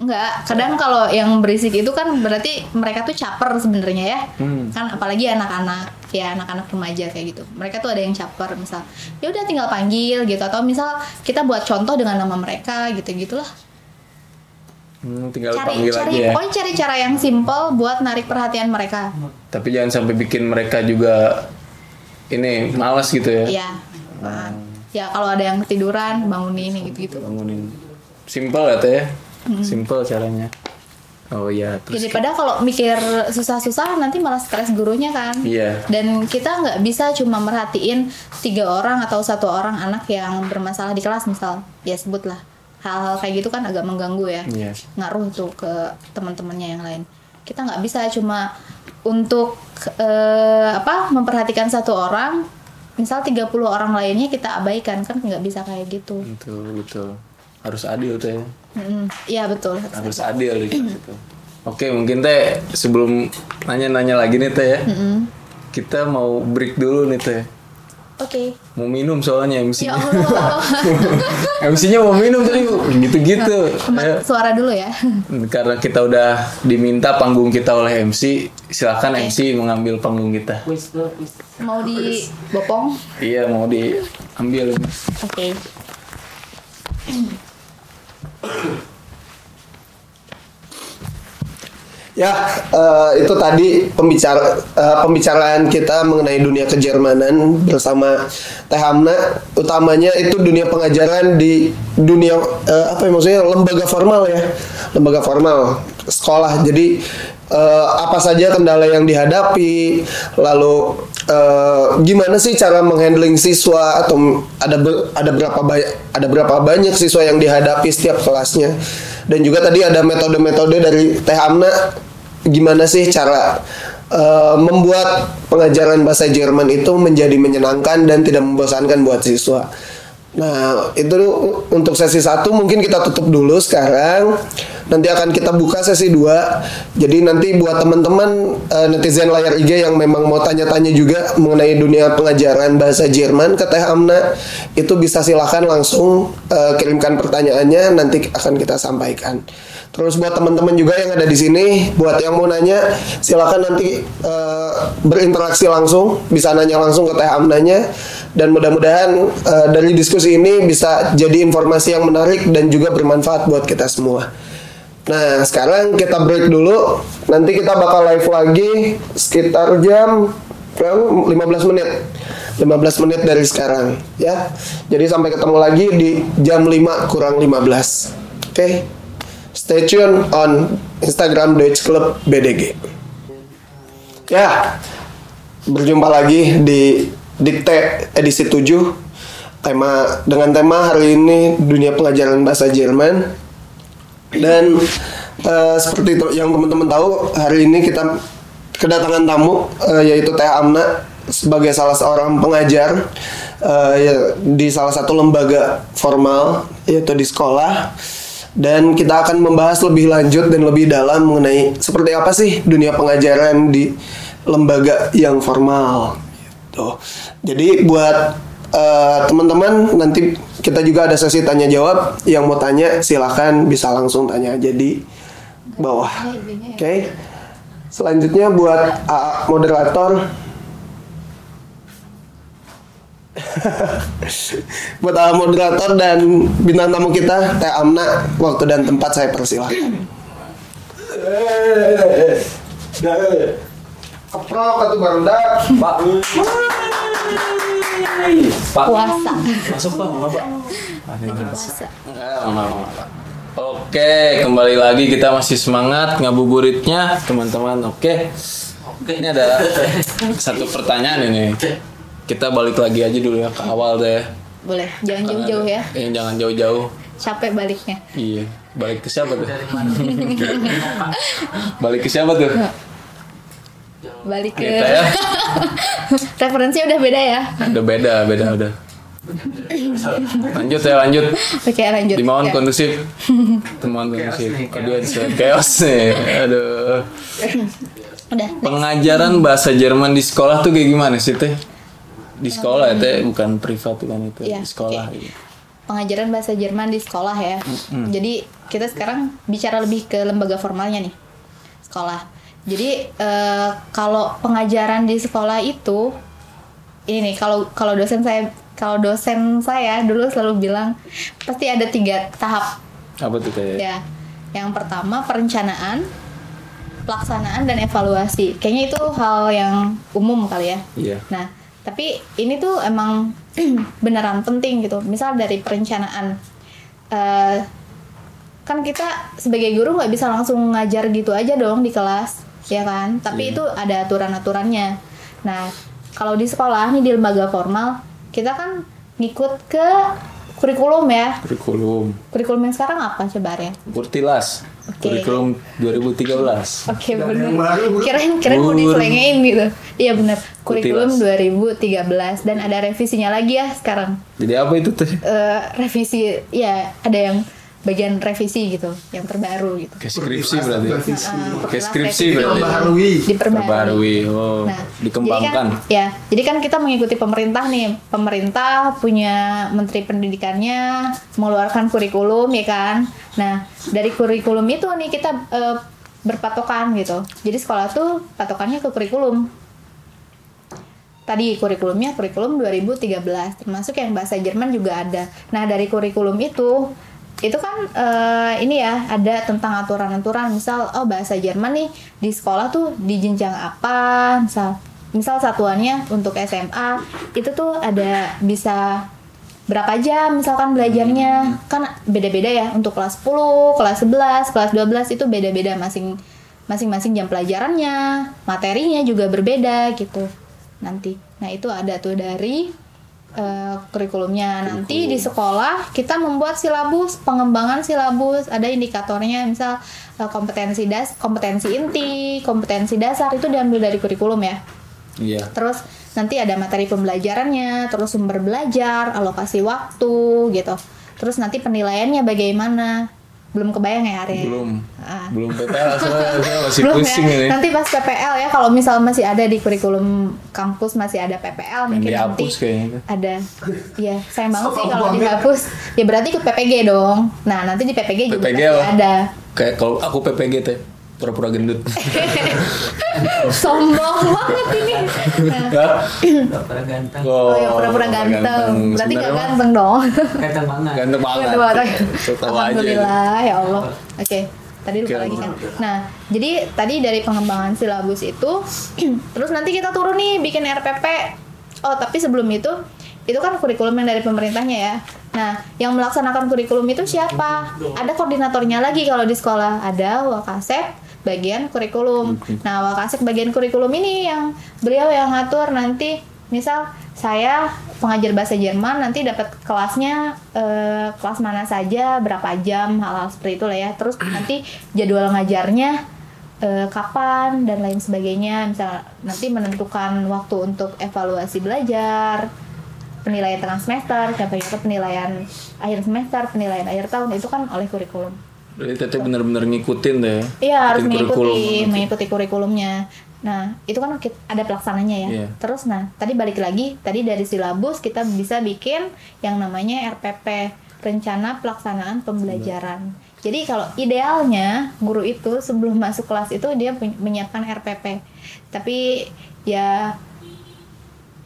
Enggak, kadang kalau yang berisik itu kan berarti mereka tuh caper sebenarnya ya. Hmm. Kan apalagi anak-anak, ya anak-anak remaja kayak gitu. Mereka tuh ada yang caper misal. Ya udah tinggal panggil gitu atau misal kita buat contoh dengan nama mereka gitu-gitulah. Hmm, tinggal Cari panggil cari aja ya. pokoknya cari cara yang simple buat narik perhatian mereka. Tapi jangan sampai bikin mereka juga ini malas gitu ya. Iya. Nah, Ya kalau ada yang ketiduran bangunin gitu-gitu. Bangunin. Simple ya teh. Simple caranya. Oh iya, terus Jadi pada kalau mikir susah-susah nanti malah stres gurunya kan. Iya. Dan kita nggak bisa cuma merhatiin tiga orang atau satu orang anak yang bermasalah di kelas misal, ya sebutlah hal-hal kayak gitu kan agak mengganggu ya, Iya. ngaruh tuh ke teman-temannya yang lain. Kita nggak bisa cuma untuk eh, apa memperhatikan satu orang, misal 30 orang lainnya kita abaikan kan nggak bisa kayak gitu. betul betul. Harus adil teh. Mm-mm. Iya betul. Harus adil di kelas itu. Oke, mungkin teh sebelum nanya-nanya lagi nih teh ya. Kita mau break dulu nih teh. Oke. Mau minum soalnya Ya MC-nya. Allah. MC-nya mau minum tadi gitu-gitu. Ayo. suara dulu ya. Karena kita udah diminta panggung kita oleh MC, silakan MC mengambil panggung kita. Mau dibopong? Iya, mau diambil. Oke. Ya, eh, itu tadi pembicara eh, pembicaraan kita mengenai dunia kejermanan bersama Teh Hamna. Utamanya itu dunia pengajaran di dunia eh, apa ya maksudnya lembaga formal ya, lembaga formal sekolah. Jadi eh, apa saja kendala yang dihadapi, lalu eh, gimana sih cara menghandling siswa atau ada ber- ada berapa banyak ada berapa banyak siswa yang dihadapi setiap kelasnya. Dan juga tadi ada metode-metode dari Teh Amna gimana sih cara eh, membuat pengajaran bahasa Jerman itu menjadi menyenangkan dan tidak membosankan buat siswa. Nah, itu untuk sesi satu mungkin kita tutup dulu sekarang. Nanti akan kita buka sesi 2. Jadi nanti buat teman-teman eh, netizen layar IG yang memang mau tanya-tanya juga mengenai dunia pengajaran bahasa Jerman ke Teh Amna, itu bisa silahkan langsung eh, kirimkan pertanyaannya nanti akan kita sampaikan. Terus buat teman-teman juga yang ada di sini, buat yang mau nanya, silakan nanti eh, berinteraksi langsung, bisa nanya langsung ke Teh Amnanya dan mudah-mudahan eh, dari diskusi ini bisa jadi informasi yang menarik dan juga bermanfaat buat kita semua. Nah, sekarang kita break dulu. Nanti kita bakal live lagi sekitar jam berapa? 15 menit. 15 menit dari sekarang, ya. Jadi sampai ketemu lagi di jam 5 kurang 15. Oke. Stay tune on Instagram Deutsche Club BDG. Ya, berjumpa lagi di Dikte edisi 7 tema dengan tema hari ini dunia pengajaran bahasa Jerman dan eh, seperti itu yang teman-teman tahu hari ini kita kedatangan tamu eh, yaitu Teh Amna sebagai salah seorang pengajar eh, ya, di salah satu lembaga formal yaitu di sekolah dan kita akan membahas lebih lanjut dan lebih dalam mengenai seperti apa sih dunia pengajaran di lembaga yang formal gitu. Jadi buat eh, teman-teman nanti kita juga ada sesi tanya jawab yang mau tanya silahkan bisa langsung tanya aja di bawah. Oke. Selanjutnya buat AA moderator buat AA moderator dan bintang tamu kita Teh Amna waktu dan tempat saya persilahkan. Keprok atau barudak. Pak. Pak. Puasa. Masuk Pak, mau Pak. Puasa. Oke, kembali lagi kita masih semangat ngabuburitnya, teman-teman. Oke. Oke, ini ada satu pertanyaan ini. Kita balik lagi aja dulu ya ke awal deh. Boleh, jangan jauh-jauh ya. Eh, jangan jauh-jauh. Capek baliknya. Iya, balik ke siapa tuh? balik ke siapa tuh? Balik ke Kita ya. referensinya udah beda ya. Udah beda, beda udah. Lanjut ya, lanjut. Oke, lanjut. Dimohon Ya. kondusif. Dimohon kondusif. Audience chaos nih. Aduh. Udah. Pengajaran bahasa Jerman di sekolah tuh kayak gimana sih teh? Di sekolah ya teh, bukan privat kan itu. Iya, Di sekolah. oke. iya. Pengajaran bahasa Jerman di sekolah ya. Jadi kita sekarang bicara lebih ke lembaga formalnya nih sekolah jadi eh, kalau pengajaran di sekolah itu ini nih kalau kalau dosen saya kalau dosen saya dulu selalu bilang pasti ada tiga tahap Apa tuh teh? ya yang pertama perencanaan pelaksanaan dan evaluasi kayaknya itu hal yang umum kali ya Iya. Nah, tapi ini tuh emang beneran penting gitu. Misal dari perencanaan, eh, kan kita sebagai guru nggak bisa langsung ngajar gitu aja dong di kelas, ya kan? Tapi Iya. itu ada aturan-aturannya. Nah, kalau di sekolah nih di lembaga formal, kita kan ngikut ke kurikulum ya. Kurikulum. Kurikulum yang sekarang apa coba ya? Kurtilas. Oke. Kurikulum 2013. Oke ada benar. Kirain kirain mau diselengein gitu. Iya benar. Kurikulum Kurtilas. 2013 dan ada revisinya lagi ya sekarang. Jadi apa itu teh? Eh, revisi ya ada yang bagian revisi gitu, yang terbaru gitu. Kayak skripsi berarti. Revisi. Ah, Kayak skripsi revisi. berarti. Diperbarui. Terbarui. Oh, Nah, dikembangkan. Jadi kan, ya, jadi kan kita mengikuti pemerintah nih. Pemerintah punya menteri pendidikannya mengeluarkan kurikulum ya kan. Nah, dari kurikulum itu nih kita eh, berpatokan gitu. Jadi sekolah tuh patokannya ke kurikulum. Tadi kurikulumnya kurikulum 2013, termasuk yang bahasa Jerman juga ada. Nah, dari kurikulum itu itu kan eh, ini ya ada tentang aturan-aturan misal oh bahasa Jerman nih di sekolah tuh di jenjang apa misal misal satuannya untuk SMA itu tuh ada bisa berapa jam misalkan belajarnya kan beda-beda ya untuk kelas 10, kelas 11, kelas 12 itu beda-beda masing masing-masing jam pelajarannya, materinya juga berbeda gitu. Nanti. Nah, itu ada tuh dari eh, kurikulumnya. Nanti di sekolah kita membuat silabus, pengembangan silabus, ada indikatornya misal eh, kompetensi das kompetensi inti, kompetensi dasar itu diambil dari kurikulum ya. Iya. Terus nanti ada materi pembelajarannya, terus sumber belajar, alokasi waktu gitu. Terus nanti penilaiannya bagaimana? Belum kebayang ya Arya? Belum. Ah. Belum PPL saya, saya masih Belum pusing ya. ini. Nanti pas PPL ya kalau misal masih ada di kurikulum kampus masih ada PPL Pengen mungkin nanti dihapus kayaknya. ada. Iya, sayang banget sih kalau dihapus. Ya berarti ke PPG dong. Nah, nanti di PPG juga PPG apa? ada. Kayak kalau aku PPG teh pura-pura gendut. Sombong banget ini. Nah, Hah? Gak pernah ganteng. oh ya pura-pura ganteng. Berarti nggak Sebenarnya mah ganteng dong. Ganteng banget. Ganteng banget. Ganteng. Alhamdulillah ya Allah. Oke, tadi lupa lagi kan. Nah, jadi tadi dari pengembangan silabus itu, terus nanti kita turun nih bikin RPP. Oh, tapi sebelum itu, itu kan kurikulum yang dari pemerintahnya ya. Nah, yang melaksanakan kurikulum itu siapa? Ada koordinatornya lagi kalau di sekolah. Ada Wakasek bagian kurikulum. Nah, Wakasek bagian kurikulum ini yang beliau yang ngatur nanti misal saya pengajar bahasa Jerman nanti dapat kelasnya eh, kelas mana saja berapa jam hal-hal seperti itu lah ya. Terus nanti jadwal ngajarnya eh, kapan dan lain sebagainya. Misal nanti menentukan waktu untuk evaluasi belajar penilaian tengah semester sampai penilaian akhir semester penilaian akhir tahun itu kan oleh kurikulum Berarti teteh bener-bener ngikutin deh. Iya harus mengikuti mengikuti kurikulumnya. Nah itu kan ada pelaksananya ya. Iya. Terus nah tadi balik lagi tadi dari silabus kita bisa bikin yang namanya RPP rencana pelaksanaan pembelajaran. Jadi kalau idealnya guru itu sebelum masuk kelas itu dia menyiapkan RPP. Tapi ya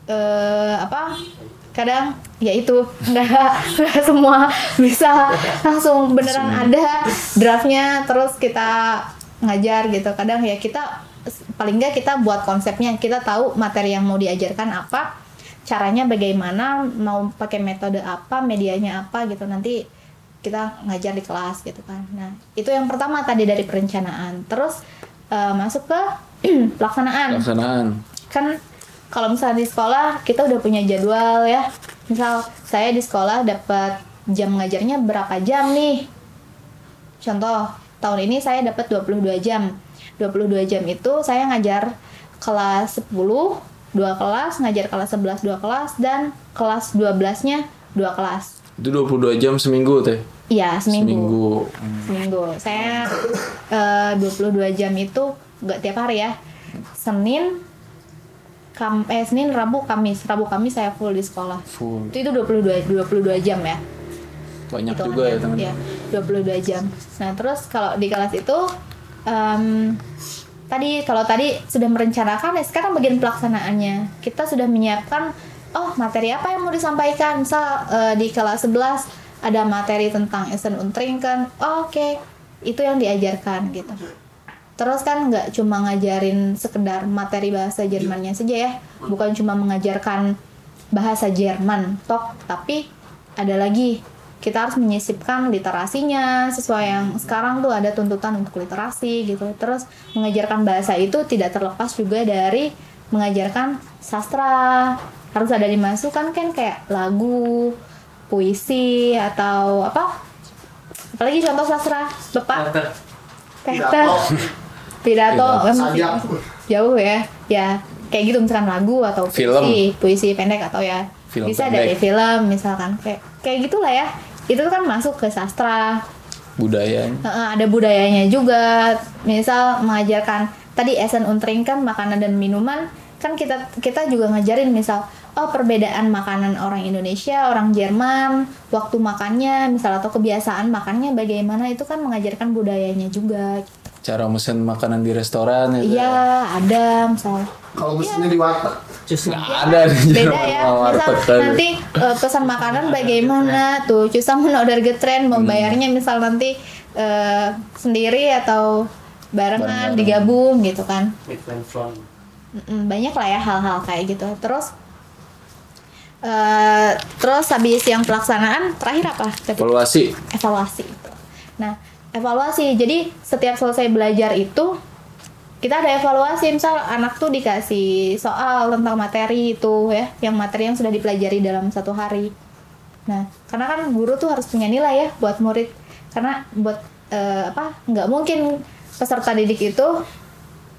eh apa kadang ya itu nggak nggak semua bisa langsung beneran ada draftnya terus kita ngajar gitu. Kadang ya kita paling nggak kita buat konsepnya kita tahu materi yang mau diajarkan apa caranya bagaimana mau pakai metode apa medianya apa gitu. Nanti kita ngajar di kelas gitu kan. Nah itu yang pertama tadi dari perencanaan. Terus eh, masuk ke pelaksanaan. Pelaksanaan. kan kalau misalnya di sekolah kita udah punya jadwal ya. Misal saya di sekolah dapat jam ngajarnya berapa jam nih? Contoh tahun ini saya dapat 22 jam. 22 jam itu saya ngajar kelas 10 dua kelas ngajar kelas 11 dua kelas dan kelas 12 nya dua kelas. Itu 22 jam seminggu teh. iya seminggu. Seminggu. seminggu. Saya eh, 22 jam itu nggak tiap hari ya. Senin Kam eh Senin Rabu Kamis Rabu Kamis saya full di sekolah Full. itu itu 22 22 jam ya Banyak Hitungannya. juga ya teman. Iya. 22 jam. Nah, terus kalau di kelas itu em, tadi kalau tadi sudah merencanakan ya sekarang bagian pelaksanaannya. Kita sudah menyiapkan oh, materi apa yang mau disampaikan. Misal eh, di kelas 11 ada materi tentang Essen und Trinken. Oh, Oke, itu yang diajarkan gitu. Terus kan nggak cuma ngajarin sekedar materi bahasa Jermannya saja ya, bukan cuma mengajarkan bahasa Jerman, tok, tapi ada lagi kita harus menyisipkan literasinya sesuai yang sekarang tuh ada tuntutan untuk literasi gitu. Terus mengajarkan bahasa itu tidak terlepas juga dari mengajarkan sastra harus ada dimasukkan kan kayak lagu, puisi atau apa? Apalagi contoh sastra, Bapak? Teater. Teater pidato Pidato. kan jauh ya ya kayak gitu misalkan lagu atau puisi Film. puisi pendek atau ya Film bisa pendek. dari film misalkan kayak kayak gitulah ya itu kan masuk ke sastra budaya Heeh, ada budayanya juga misal mengajarkan tadi Essen und Trinken makanan dan minuman kan kita kita juga ngajarin misal oh perbedaan makanan orang Indonesia orang Jerman waktu makannya misal atau kebiasaan makannya bagaimana itu kan mengajarkan budayanya juga cara mesen makanan di restoran itu Iya, ada misal. Kalau mesinnya di warteg. Cus nggak ada di Beda ya. Misal nanti eh, pesan makanan bagaimana tuh? Cusa order getren mau bayarnya misal nanti eh, sendiri atau barengan digabung gitu kan. Banyak lah ya hal-hal kayak gitu. Terus eh terus habis yang pelaksanaan terakhir apa? Evaluasi evaluasi. Nah, evaluasi. Jadi setiap selesai belajar itu kita ada evaluasi misal anak tuh dikasih soal tentang materi itu ya, yang materi yang sudah dipelajari dalam satu hari. Nah, karena kan guru tuh harus punya nilai ya buat murid. Karena buat eh, apa? nggak mungkin peserta didik itu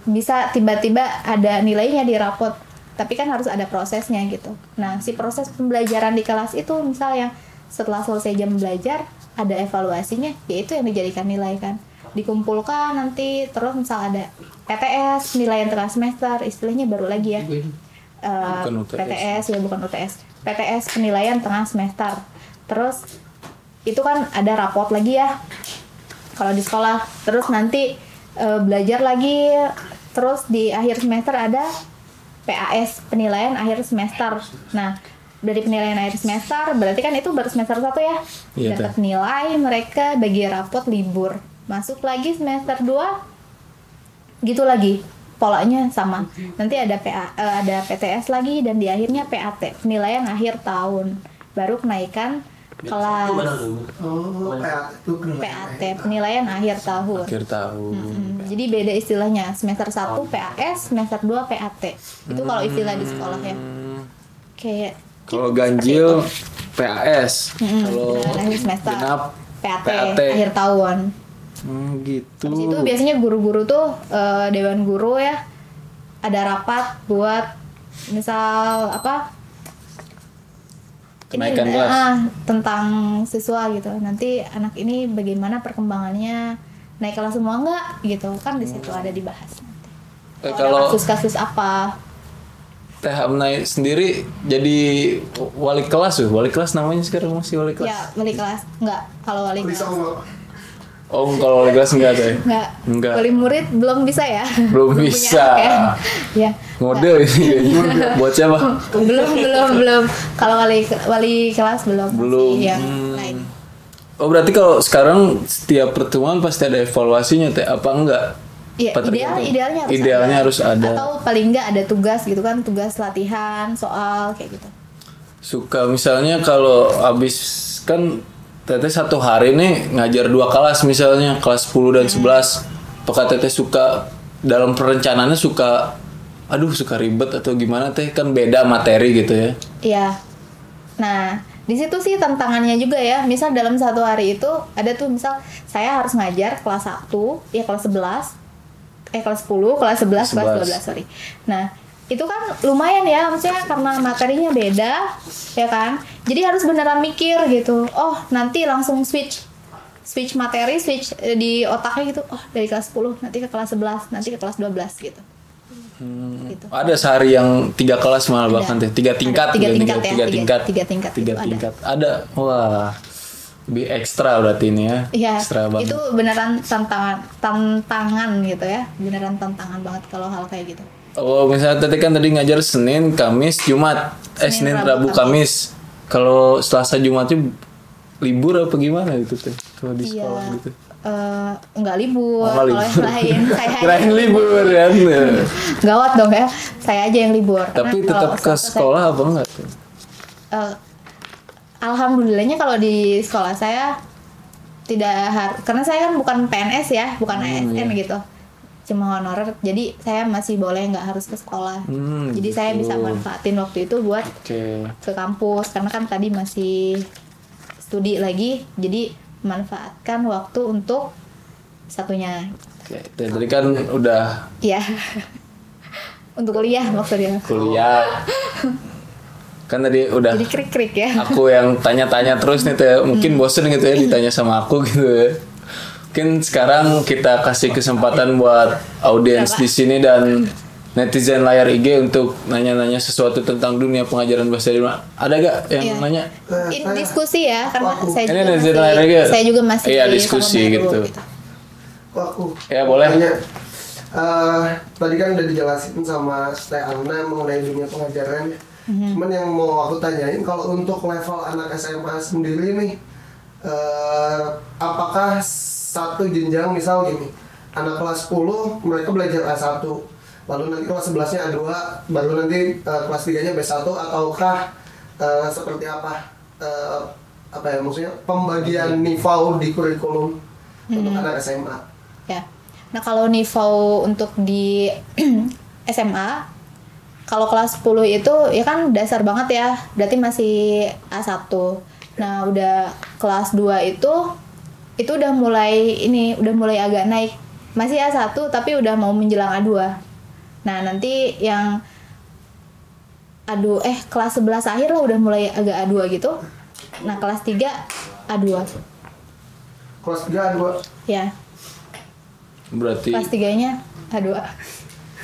bisa tiba-tiba ada nilainya di rapot tapi kan harus ada prosesnya gitu nah si proses pembelajaran di kelas itu misal yang setelah selesai jam belajar ada evaluasinya yaitu yang dijadikan nilai kan. Dikumpulkan nanti terus misal ada PTS penilaian tengah semester istilahnya baru lagi ya. Eh, Bukan UTS. PTS ya bukan UTS PTS penilaian tengah semester. Terus itu kan ada raport lagi ya kalau di sekolah. Terus nanti eh, belajar lagi. Terus di akhir semester ada PAS penilaian akhir semester. Nah dari penilaian akhir semester berarti kan itu baru semester satu ya? Iya, dapat nilai mereka bagi rapot libur. Masuk lagi semester 2 gitu lagi. Polanya sama. Nanti ada PA eh, ada PTS lagi dan di akhirnya PAT penilaian akhir tahun. Baru kenaikan kelas. Oh, PAT itu PAT penilaian akhir tahun. Akhir tahun. Hmm, jadi beda istilahnya. Semester 1 PAS semester 2 PAT itu kalau istilah di sekolah ya. Kayak kalau ganjil PAS kalau semester. genap PAT, PAT. akhir tahun. Hmm, gitu. Habis itu biasanya guru-guru tuh eh, dewan guru ya ada rapat buat misal apa Kenaikan ini, kelas. ah, tentang siswa gitu. Nanti anak ini bagaimana perkembangannya naik kelas semua enggak gitu. Kan di situ ada dibahas Eh, kalau kalau kasus-kasus apa Teh Amnai sendiri jadi wali kelas tuh. Wali kelas namanya sekarang masih wali kelas? Ya wali kelas. Enggak kalau wali bisa kelas. oh kalau wali kelas enggak teh? Enggak Enggak. wali murid belum bisa ya? Belum punya bisa. anak ya? Ya. Ngode ini buat siapa? Belum belum belum. Kalau wali wali kelas belum. Belum. Yang Hmm. lain oh berarti kalau sekarang setiap pertemuan pasti ada evaluasinya teh? Apa enggak Iya, ideal, idealnya harus Idealnya ada. harus ada. Atau paling nggak ada tugas gitu kan, tugas latihan, soal kayak gitu. suka misalnya kalau habis kan teteh satu hari nih ngajar dua kelas misalnya kelas 10 dan 11 apakah teteh suka dalam perencanaannya suka aduh suka ribet atau gimana teh kan beda materi gitu ya Iya. Nah, di situ sih tantangannya juga ya. Misal dalam satu hari itu ada tuh misal saya harus ngajar kelas 1, ya kelas 11, eh kelas 10, kelas 11, kelas 11. 12, sorry. Nah, itu kan lumayan ya, maksudnya karena materinya beda, ya kan? Jadi harus beneran mikir gitu. Oh, nanti langsung switch switch materi, switch eh, di otaknya gitu. Oh, dari kelas 10 nanti ke kelas 11, nanti ke kelas 12 gitu. Gitu. ada sehari yang tiga kelas malah Ada. bahkan tiga tingkat. Tiga tingkat ya, tiga tiga- tingkat tiga tingkat tiga itu ada. tingkat ada wah lebih ekstra berarti ini ya. Iya, ekstra banget. itu beneran tantangan tantangan gitu ya, beneran tantangan banget kalau hal kayak gitu. oh misalnya tadi kan tadi ngajar Senin Kamis Jumat. Eh Senin, Senin Rabu, Rabu Kamis. Kalau Selasa Jumatnya libur apa gimana gitu teh? Kalau di Iya, sekolah gitu. eh, nggak libur, Oh, kalau yang lain. saya kirain libur kan? Gawat dong ya, saya aja yang libur. Tapi tetap ke Selasa saya- sekolah apa enggak tuh Eh, alhamdulillahnya kalau di sekolah saya tidak harus karena saya kan bukan PNS ya bukan Hmm, ASN iya. gitu. Cuma honorer jadi saya masih boleh nggak harus ke sekolah. Hmm, jadi saya gitu. bisa manfaatin waktu itu buat oke. ke kampus karena kan tadi masih studi lagi jadi manfaatkan waktu untuk satunya. Oke, dan tadi kan udah ya untuk kuliah maksudnya. Kuliah kan tadi udah jadi krik krik ya aku yang tanya-tanya terus nih teh mungkin bosen gitu ya ditanya sama aku gitu ya. Mungkin sekarang kita kasih kesempatan buat audiens di sini dan netizen layar IG untuk nanya-nanya sesuatu tentang dunia pengajaran bahasa Jerman. Ada gak yang Iya. nanya? ini diskusi ya karena Aku. saya Ini juga netizen masih, ya? saya juga masih Iya, diskusi gitu. Kok aku Ya, boleh. Tanya, eh, tadi kan udah dijelasin sama Teh Alna mengenai dunia pengajaran. Mhm. Cuman yang mau aku tanyain kalau untuk level anak SMA sendiri nih, eh, apakah satu jenjang misal gini, anak kelas 10 mereka belajar A1, lalu nanti kelas 11-nya A2, baru nanti eh, kelas 3-nya B1 ataukah eh, seperti apa? Eh, apa ya maksudnya pembagian nivau di kurikulum untuk anak SMA. ya nah kalau nivou untuk di SMA kalau kelas 10 itu ya kan dasar banget ya. Berarti masih A1 nah udah kelas 2 itu itu udah mulai ini udah mulai agak naik. Masih A1 tapi udah mau menjelang A2 nah nanti yang A2 eh kelas 11 akhir lah udah mulai agak A2 gitu. Nah kelas 3 A2 Kelas 3 A2 ya. Berarti kelas 3 nya A2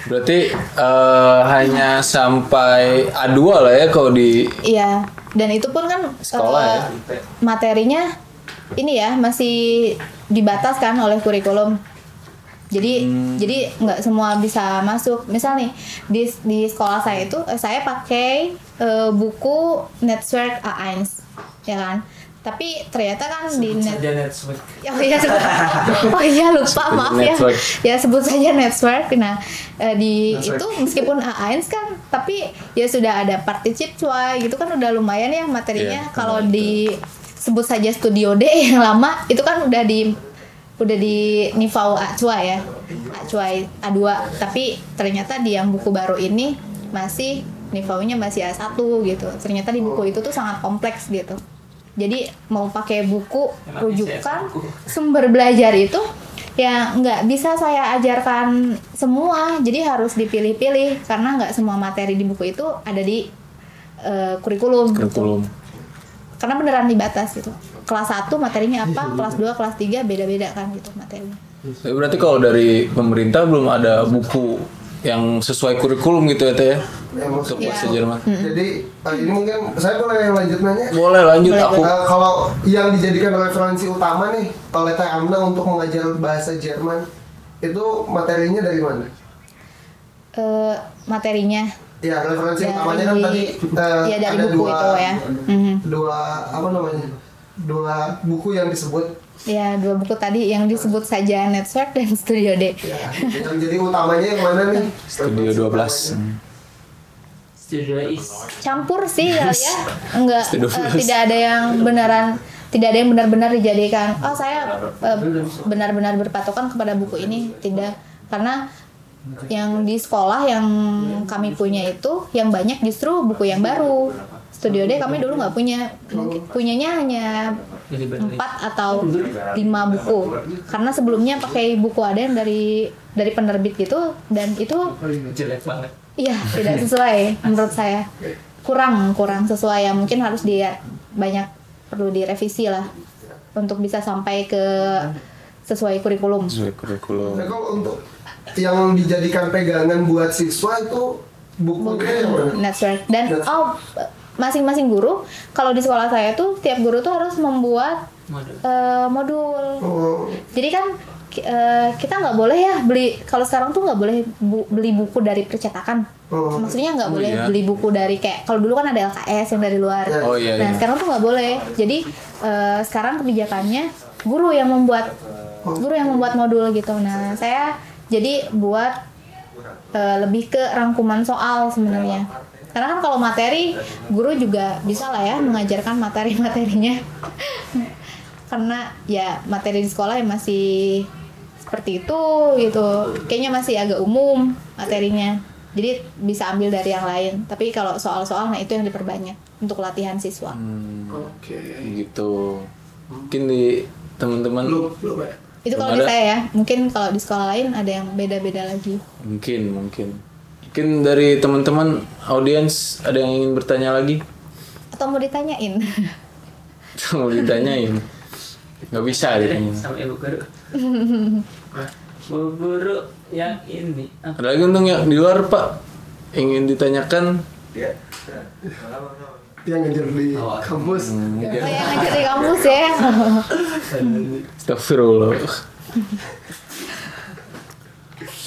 berarti eh, hanya sampai A2 lah ya kalau di Iya, dan itu pun kan Sekolah eh, ya? materinya ini ya masih dibatas kan oleh kurikulum. Jadi Hmm. jadi nggak semua bisa masuk. Misal nih di di sekolah saya itu eh, saya pakai eh, buku Network A1 ya kan. Tapi ternyata kan di net Saja network. Oh iya, sebut- oh iya lupa Sebut maaf network. ya. Ya sebut saja network. Nah eh, di itu meskipun A1 kan, tapi ya sudah ada partnership cuy gitu kan udah lumayan ya materinya. Iya, Kalau di sebut saja Studio D yang lama itu kan udah di udah di Nivau A cuy ya, A cuy A2. Tapi ternyata di yang buku baru ini masih Nivaunya masih A1 gitu. Ternyata di buku itu tuh sangat kompleks gitu. Jadi mau pakai buku Emang rujukan buku. sumber belajar itu ya nggak bisa saya ajarkan semua jadi harus dipilih-pilih karena nggak semua materi di buku itu ada di eh, kurikulum gitu. kurikulum. karena beneran dibatas gitu kelas 1 materinya apa kelas 2 kelas 3 beda-beda kan gitu materinya Ya, Berarti kalau dari pemerintah belum ada buku yang sesuai kurikulum gitu ya teh ya? Ya, Untuk maksudnya. bahasa Jerman. Jadi eh, ini mungkin saya boleh lanjut nanya. Boleh lanjut Boleh, aku. Eh, kalau yang dijadikan referensi utama nih oleh Teh Amna untuk mengajar bahasa Jerman itu materinya dari mana? Eh, materinya Ya referensi Dari- utamanya kan tadi eh, ya dari ada buku dua, itu ya Mhm. dua apa namanya dua buku yang disebut ya dua buku tadi yang disebut saja network dan studio D ya yang jadi utamanya yang mana nih? Studio 12. Studio is campur sih kali ya. Enggak Plus. tidak ada yang beneran tidak ada yang benar-benar dijadikan oh saya eh, benar-benar berpatokan kepada buku ini. Tidak. Karena yang di sekolah yang kami punya itu yang banyak justru buku yang baru. Studio D kami dulu nggak punya. Punyanya hanya. Empat atau lima buku karena sebelumnya pakai buku ada yang dari dari penerbit gitu dan itu jelek banget. Iya, tidak sesuai menurut saya. Kurang, kurang sesuai ya. Mungkin harus dia banyak perlu direvisi lah untuk bisa sampai ke sesuai kurikulum. Sesuai kurikulum. Nah, kalau untuk yang dijadikan pegangan buat siswa itu bukunya yang mana? Network dan oh masing-masing guru kalau di sekolah saya tuh tiap guru tuh harus membuat Modul. eh, modul. Oh, jadi kan eh, kita nggak boleh ya beli kalau sekarang tuh nggak boleh bu- beli buku dari percetakan. Oh. maksudnya nggak Oh, boleh iya. beli buku dari kayak kalau dulu kan ada LKS yang dari luar. Oh, iya, nah iya. sekarang tuh nggak boleh. Jadi eh, sekarang kebijakannya guru yang membuat guru yang membuat modul gitu. Nah saya jadi buat eh, lebih ke rangkuman soal sebenarnya karena kan kalau materi guru juga bisa lah ya mengajarkan materi-materinya. Karena ya materi di sekolah yang masih seperti itu gitu. Kayaknya masih agak umum materinya. Jadi bisa ambil dari yang lain. Tapi kalau soal-soal nah itu yang diperbanyak untuk latihan siswa. Oke. gitu. Mungkin di teman-teman ya? itu kalau di saya ya. Mungkin kalau di sekolah lain ada yang beda-beda lagi. Mungkin mungkin mungkin dari teman-teman audiens ada yang ingin bertanya lagi? Atau mau ditanyain? Mau ditanyain? Nggak bisa ditanya. sama ibu guru bu guru yang ini. Ada lagi untung yang di luar pak? Ingin ditanyakan? Yang ngejar di kampus. Hmm, oh yang ngajar di kampus ya? Astagfirullah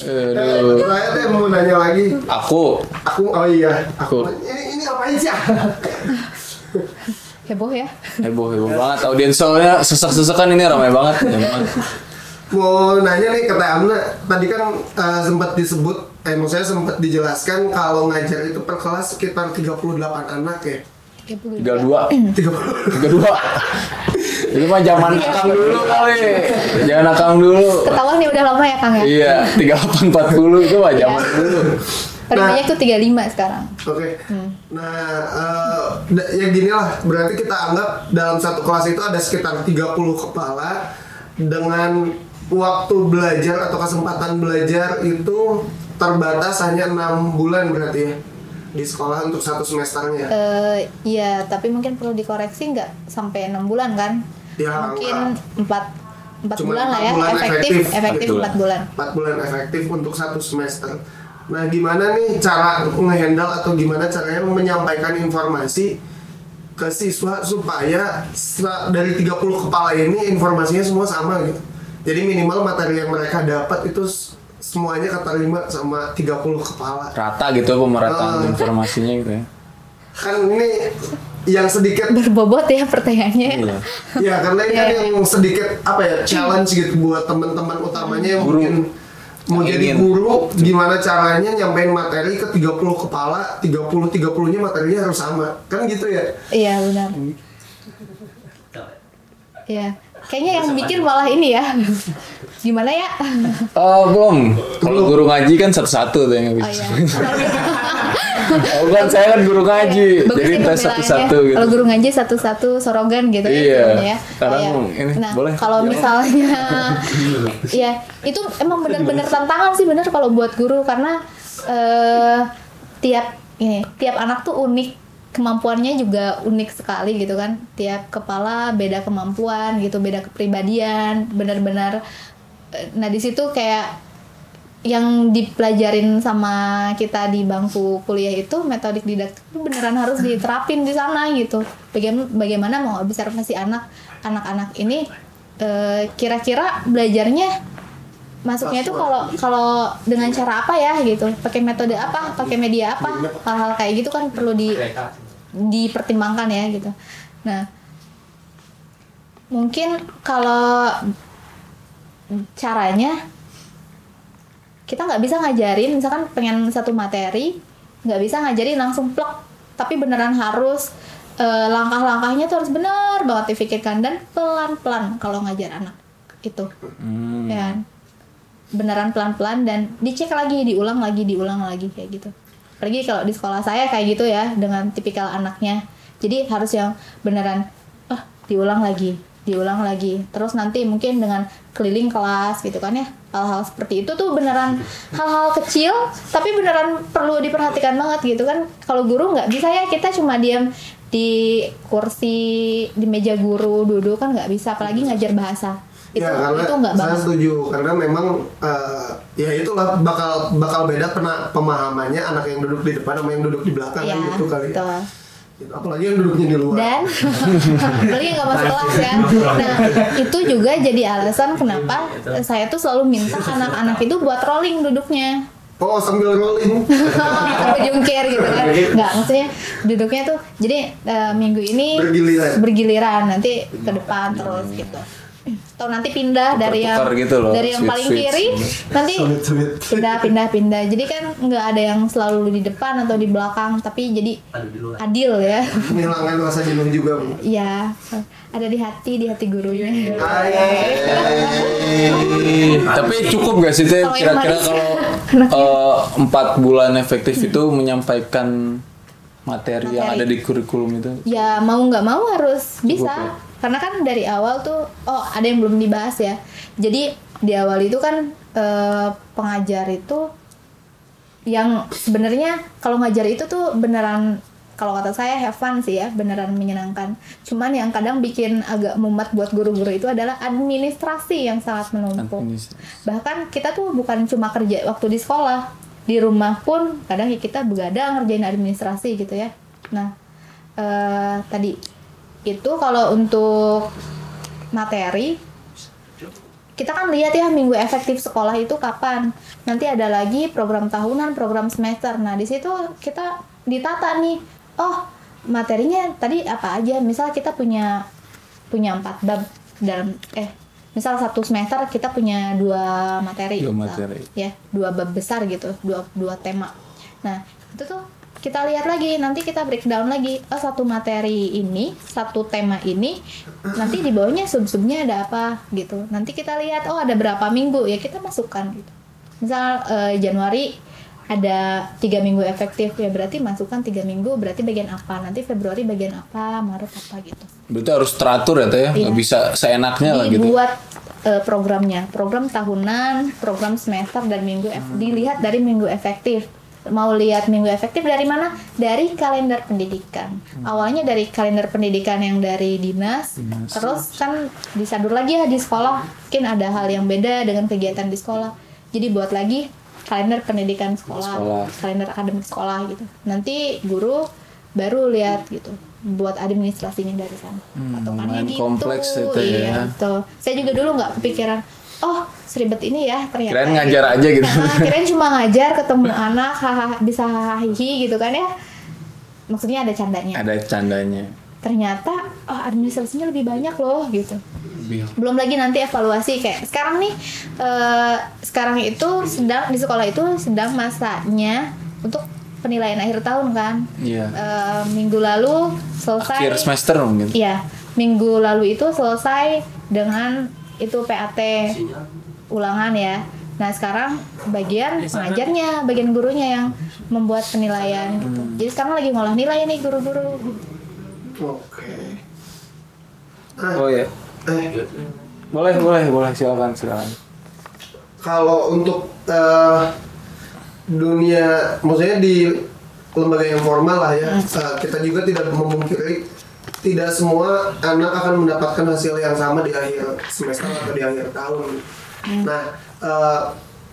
Aduh. saya tuh mau nanya lagi. Aku Aku, oh iya. Aku, Aku. ini, ini ngapain sih? heboh ya heboh heboh banget audiens soalnya sesak-sesakan ini ramai banget mau nanya nih ke Amna. Tadi kan eh, sempat disebut, eh maksudnya sempat dijelaskan kalau ngajar itu per kelas sekitar 38 anak ya. 32 tiga dua 30. tiga dua itu mah zaman akang dulu kali jangan akang dulu ketahuan nih udah lama ya Kang ya iya tiga delapan empat puluh itu mah zaman dulu paling Nah. tuh 35 sekarang Oke. Nah, eh, da- ya gini lah. Berarti kita anggap dalam satu kelas itu ada sekitar 30 kepala dengan waktu belajar atau kesempatan belajar itu terbatas hanya enam bulan berarti ya di sekolah untuk satu semesternya. Eh, iya, tapi mungkin perlu dikoreksi nggak sampai enam bulan kan? Ya, mungkin empat empat Cuma bulan lah empat ya, bulan efektif, efektif. empat bulan. 4 bulan efektif untuk satu semester. Nah, gimana nih cara ngehandle atau gimana caranya menyampaikan informasi ke siswa supaya dari 30 kepala ini informasinya semua sama gitu. Jadi minimal materi yang mereka dapat itu semuanya keterima sama 30 kepala. rata gitu pemerataan Ah. informasinya gitu ya Kan ini yang sedikit Berbobot ya pertanyaannya. iya ya karena ini kan Iya. yang sedikit apa ya challenge gitu buat teman-teman utamanya yang Guru. mungkin mau jadi ingin. guru gimana caranya nyampein materi ke 30 kepala 30 30 nya materinya harus sama kan gitu ya Iya benar. Iya. Kayaknya yang bikin malah ini ya. Gimana ya? oh belum kalau guru ngaji kan satu-satu tuh yang Oh bisa iya. oh kan saya kan guru ngaji Bagus jadi tes satu-satu gitu Kalau guru ngaji satu-satu sorogan gitu Iya. ya. Sekarang ini nah, boleh. kalau misalnya ya itu emang benar-benar tantangan sih bener kalau buat guru karena eh tiap ini tiap anak tuh unik kemampuannya juga unik sekali gitu kan. Tiap kepala beda kemampuan gitu beda kepribadian benar-benar eh, nah di situ kayak yang dipelajarin sama kita di bangku kuliah itu metodik didaktik itu beneran harus diterapin di sana gitu. Bagaimana bagaimana mau observasi anak anak-anak ini eh, kira-kira belajarnya masuknya itu kalau kalau dengan cara apa ya gitu, pakai metode apa, pakai media apa, hal-hal kayak gitu kan perlu di dipertimbangkan ya gitu. Nah, mungkin kalau caranya kita nggak bisa ngajarin misalkan pengen satu materi nggak bisa ngajarin langsung plek tapi beneran harus eh, langkah-langkahnya tuh harus bener banget dipikirkan dan pelan-pelan kalau ngajar anak itu Hmm. ya kan? beneran pelan-pelan dan dicek lagi diulang lagi diulang lagi kayak gitu apalagi kalau di sekolah saya kayak gitu ya dengan tipikal anaknya. Jadi harus yang beneran ah diulang lagi diulang lagi. Terus nanti mungkin dengan keliling kelas gitu kan ya hal-hal seperti itu tuh beneran hal-hal kecil tapi beneran perlu diperhatikan banget gitu kan. Kalau guru nggak bisa ya kita cuma diam di kursi di meja guru duduk kan nggak bisa apalagi ngajar bahasa itu ya karena itu nggak saya banget setuju karena memang eh, ya itulah bakal bakal beda pena pemahamannya anak yang duduk di depan sama yang duduk di belakang kan Iya, gitu kali ya. betul. Apalagi yang duduknya di luar. dan apalagi nggak masuk kelas ya nah itu juga jadi alasan kenapa saya tuh selalu minta anak-anak itu buat rolling duduknya Oh sambil rolling. sampai jungkir gitu kan nggak maksudnya duduknya tuh jadi eh, minggu ini Bergiliran. bergiliran nanti ke depan terus gitu atau nanti pindah dari yang gitu loh, dari yang paling kiri nanti Sulit-sulit. pindah pindah pindah jadi kan nggak ada yang selalu di depan atau di belakang tapi jadi adil ya Menghilangkan rasa jenuh juga. Bu. Iya, ada di hati, di hati gurunya. Tapi cukup gak sih teh yang kira-kira kalau eh, empat bulan efektif itu menyampaikan materi, yang Materi. ada di kurikulum itu Ya mau nggak mau harus bisa, ya? Karena kan dari awal tuh, oh ada yang belum dibahas ya. Jadi di awal itu kan eh, pengajar itu yang sebenarnya kalau ngajar itu tuh beneran kalau kata saya have fun sih ya beneran menyenangkan. Cuman yang kadang bikin agak mumet buat guru-guru itu adalah administrasi yang sangat menumpuk. Bahkan kita tuh bukan cuma kerja waktu di sekolah di rumah pun kadang ya kita begadang ngerjain administrasi gitu ya. Nah eh, tadi itu kalau untuk materi kita kan lihat ya minggu efektif sekolah itu kapan nanti ada lagi program tahunan program semester nah di situ kita ditata nih oh materinya tadi apa aja misal kita punya punya empat bab dalam eh misal satu semester kita punya dua materi Dua misal. materi. ya dua bab besar gitu dua dua tema nah itu tuh kita lihat lagi nanti kita breakdown lagi. Oh satu materi ini satu tema ini nanti di bawahnya sub subnya ada apa gitu. Nanti kita lihat oh ada berapa minggu. Ya kita masukkan gitu. Misal eh, Januari ada tiga minggu efektif. Ya berarti masukkan tiga minggu. Berarti bagian apa? Nanti Februari bagian apa? Maret apa gitu. Berarti harus teratur ya teh ya? Iya. bisa seenaknya lah gitu. Dibuat eh, programnya. Program tahunan program semester dan minggu Hmm. dilihat dari minggu efektif mau lihat minggu efektif dari mana dari kalender pendidikan Hmm. awalnya dari kalender pendidikan yang dari dinas, terus kan disadur lagi ya di sekolah mungkin ada hal yang beda dengan kegiatan di sekolah jadi buat lagi kalender pendidikan sekolah, Sekolah. kalender akademik sekolah gitu nanti guru baru lihat gitu buat administrasinya dari sana Hmm, Patokannya lumayan kompleks itu ya. iya, betul. Saya juga dulu nggak kepikiran, oh seribet ini ya ternyata. Kirain ngajar aja gitu. Nah, kirain cuma ngajar ketemu anak, haha, bisa hahaha gitu kan ya. Maksudnya ada candanya. ada candanya Ternyata oh, administrasinya lebih banyak loh gitu. Belum lagi nanti evaluasi kayak sekarang nih, eh, sekarang itu sedang di sekolah itu sedang masanya untuk penilaian akhir tahun kan. Iya. Eh, minggu lalu selesai. akhir semester mungkin Iya, minggu lalu itu selesai dengan itu PAT ulangan ya. Nah sekarang bagian pengajarnya, bagian gurunya yang membuat penilaian gitu. Jadi sekarang lagi ngolah nilai nih guru-guru. Oke. oh ya Eh, boleh boleh boleh silakan silakan kalau untuk eh, dunia, maksudnya di lembaga yang formal lah ya, eh, kita juga tidak memungkiri tidak semua anak akan mendapatkan hasil yang sama di akhir semester atau di akhir tahun. Nah, eh,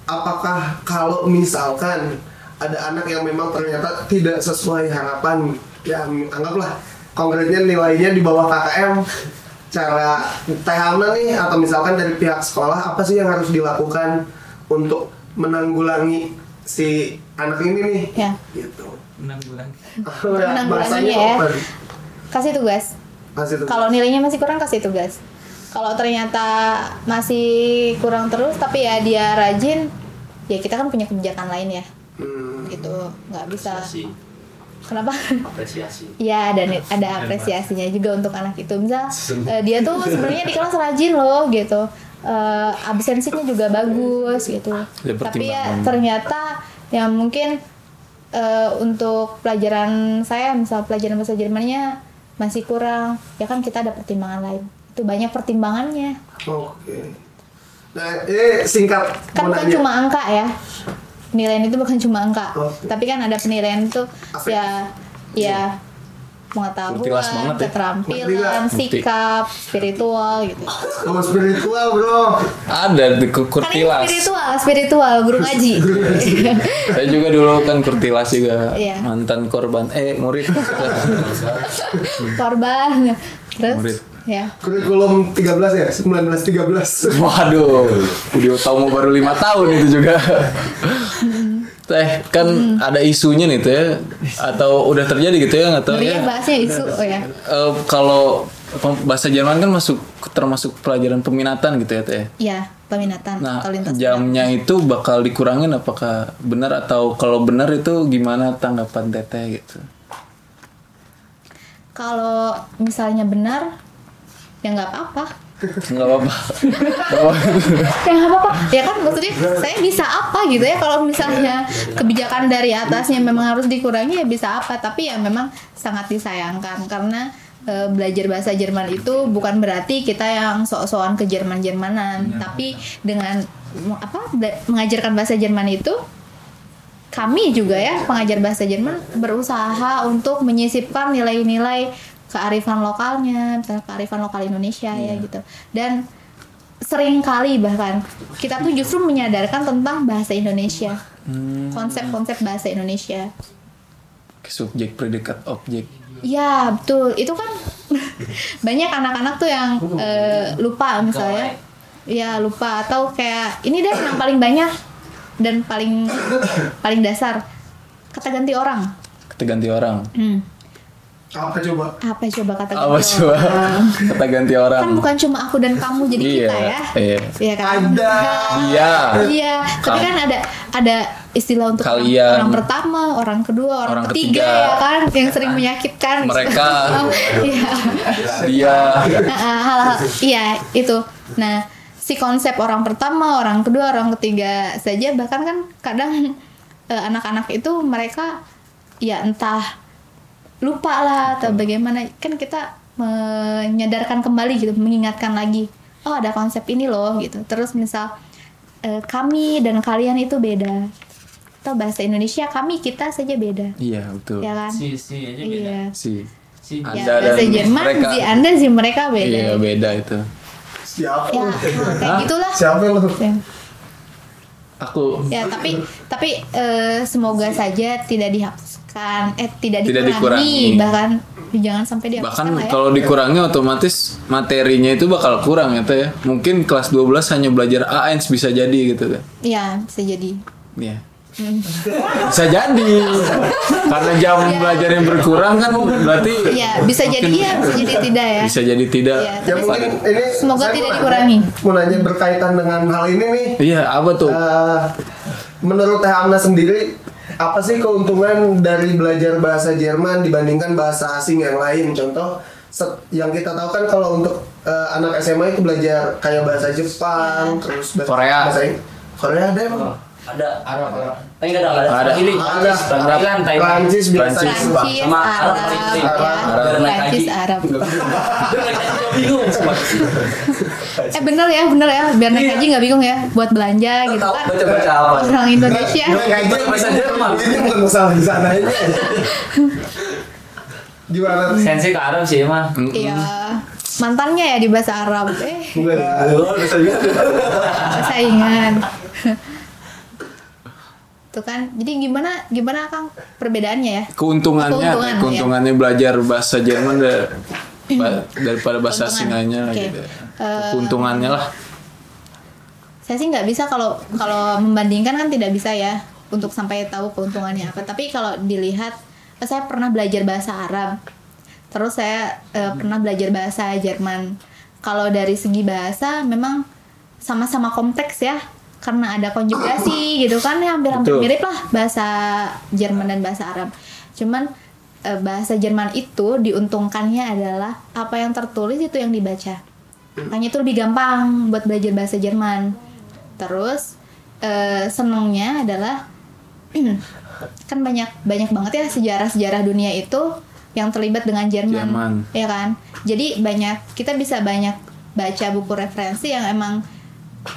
apakah kalau misalkan ada anak yang memang ternyata tidak sesuai harapan, ya anggaplah konkretnya nilainya di bawah KKM, cara THM nih atau misalkan dari pihak sekolah apa sih yang harus dilakukan untuk menanggulangi si anak ini nih? Ya. Gitu. Menanggulanginya Bahasanya ya. open. Kasih tugas. Kasih tugas. Kalau nilainya masih kurang kasih tugas. Kalau ternyata masih kurang terus tapi ya dia rajin, ya kita kan punya kebijakan lain ya. Hmm. Gitu, nggak bisa. apresiasi Kenapa? apresiasi Iya dan ada apresiasinya juga untuk anak itu. Misal eh, dia tuh sebenarnya di kelas rajin loh gitu. Eh, absensinya juga bagus gitu. Ada Tapi ya ternyata yang mungkin eh, untuk pelajaran saya misal pelajaran bahasa Jermannya masih kurang, ya kan kita ada pertimbangan lain. Itu banyak pertimbangannya. Oke. Nah, ini singkat Kan bukan nanya. cuma angka ya. Penilaian itu bukan cuma angka. Oke. Tapi kan ada penilaian itu Afektif. ya ya pengetahuan, Kurtilas banget ya. keterampilan, sikap, spiritual gitu. Kalau spiritual bro. Ada di Kan ini kurtilas. spiritual, spiritual, guru ngaji. Saya juga dulu kan kurtilas juga Iya. mantan korban eh murid. Korban. Terus Murid. Ya. Kurikulum 13 ya, 1913. Waduh, Budi Utomo baru lima tahun itu juga. Teh kan ada isunya nih teh atau udah terjadi gitu ya nggak tahu ya. ya bahasnya isu oh ya. Eh, kalau bahasa Jerman kan masuk termasuk pelajaran peminatan gitu ya teh. Iya, peminatan Nah atau lintas jamnya itu bakal dikurangin apakah benar atau kalau benar itu gimana tanggapan teteh gitu? Kalau misalnya benar, ya nggak apa-apa. Nggak apa-apa. Ya nggak apa-apa. Ya kan maksudnya saya bisa apa gitu ya kalau misalnya kebijakan dari atasnya memang harus dikurangi ya bisa apa. Tapi ya memang sangat disayangkan karena eh, belajar bahasa Jerman itu bukan berarti kita yang sok-sokan ke Jerman-Jermanan, tapi dengan apa mengajarkan bahasa Jerman itu kami juga ya pengajar bahasa Jerman berusaha untuk menyisipkan nilai-nilai kearifan lokalnya, misalnya kearifan lokal Indonesia ya gitu. Dan sering kali bahkan kita tuh justru menyadarkan tentang bahasa Indonesia, konsep-konsep bahasa Indonesia. Subjek predikat objek. Ya betul, itu kan banyak anak-anak tuh yang eh, lupa misalnya, ya lupa atau kayak ini deh yang paling banyak dan paling paling dasar kata ganti orang. Kata ganti orang. Hmm. Apa coba? Apa coba kata ganti Apa coba? orang? Kata ganti orang. Kan bukan cuma aku dan kamu jadi Iya, kita ya. iya. Iya kan? Ada. Iya. Iya, tapi kan ada ada istilah untuk orang- Kalian. orang pertama, orang kedua, orang, Orang ketiga, ketiga. ya kan yang sering menyakitkan. Mereka. Iya. Dia. Nah, hal-hal iya itu. Nah, si konsep orang pertama, orang kedua, orang ketiga saja bahkan kan kadang eh, anak-anak itu mereka ya entah lupa lah atau bagaimana kan kita menyadarkan kembali gitu, mengingatkan lagi. Oh, ada konsep ini loh gitu. Terus misal eh, kami dan kalian itu beda. Atau bahasa Indonesia kami kita saja beda. Iya betul. Ya kan? Si si aja beda. Iya. Si. Si Ya, Anda bahasa dan Jerman mereka. si Anda si mereka beda. Iya beda itu. Siapa? Ya, lu? nah, kayak gitulah. Siapa lu? Ya. Aku Ya, tapi tapi eh, semoga saja tidak dihapuskan, eh tidak, Tidak dikurangi, dikurangi. bahkan jangan sampai dihapuskan bahkan ya. kalau dikurangi otomatis materinya itu bakal kurang ya teh ya. Mungkin kelas 12 hanya belajar ANS bisa jadi gitu kan. Iya, bisa jadi. Iya. Bisa jadi. Karena jam Iya. belajar yang berkurang kan berarti Iya, bisa jadi iya, bisa jadi tidak ya. Bisa jadi tidak. Iya, Ya tapi mungkin ini Semoga saya tidak mau dikurangi. Mau nanya berkaitan dengan hal ini nih. Iya, apa tuh? Eh, menurut Teh Amna sendiri apa sih keuntungan dari belajar bahasa Jerman dibandingkan bahasa asing yang lain? Contoh set- yang kita tahu kan kalau untuk eh, anak SMA itu belajar kayak bahasa Jepang, Iya. terus bahasa Korea. bahasa Korea ada emang. Oh, ada Arab Arab. Tapi enggak ada, ada. Ada. Ini Ada. Thailand, Thailand. Prancis biasa. Prancis. Prancis, Sama Arab, Arab, ya. Arab. Prancis, Arab. Bingung semua. Eh bener ya, bener ya, biar naik haji nggak bingung ya, buat belanja gitu kan. baca-baca apa? Orang Indonesia. Ngaji Bahasa Jerman. Ini bukan masalah di sana aja. Gimana? Sensi ke Arab sih mah. Iya. Mantannya ya di bahasa Arab. Eh, Bukan. saingan. Tuh kan. Jadi gimana gimana Kang perbedaannya ya? keuntungannya Keuntungan, keuntungannya belajar bahasa Jerman da- ba- daripada bahasa singanya Oke. gitu. Eh, keuntungannya lah. Saya sih nggak bisa kalau kalau membandingkan kan tidak bisa ya untuk sampai tahu keuntungannya apa. Tapi kalau dilihat saya pernah belajar bahasa Arab. Terus saya eh, pernah belajar bahasa Jerman. Kalau dari segi bahasa memang sama-sama kompleks ya. Karena ada konjugasi gitu kan ya hampir-hampir mirip lah bahasa Jerman dan bahasa Arab. Cuman eh, bahasa Jerman itu diuntungkannya adalah apa yang tertulis itu yang dibaca. Makanya itu lebih gampang buat belajar bahasa Jerman. Terus eh, senengnya adalah kan banyak banyak banget ya sejarah-sejarah dunia itu yang terlibat dengan Jerman, Jerman. ya kan? Jadi banyak kita bisa banyak baca buku referensi yang emang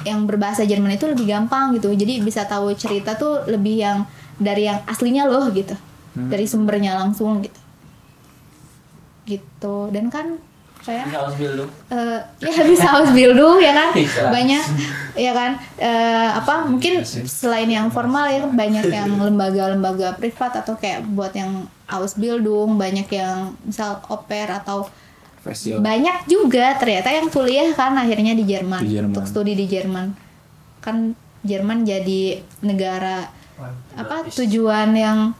yang berbahasa Jerman itu lebih gampang gitu. Jadi bisa tahu cerita tuh lebih yang dari yang aslinya loh gitu. Dari sumbernya langsung gitu. gitu. Dan kan kayak Bisa eh ya bisa Ausbildung ya kan? Banyak ya kan? Eh, apa mungkin selain yang formal ya banyak yang lembaga-lembaga privat atau kayak buat yang Ausbildung banyak yang misal oper atau Festival. banyak juga ternyata yang kuliah kan akhirnya di Jerman, Di Jerman. untuk studi di Jerman. Kan Jerman jadi negara apa tujuan yang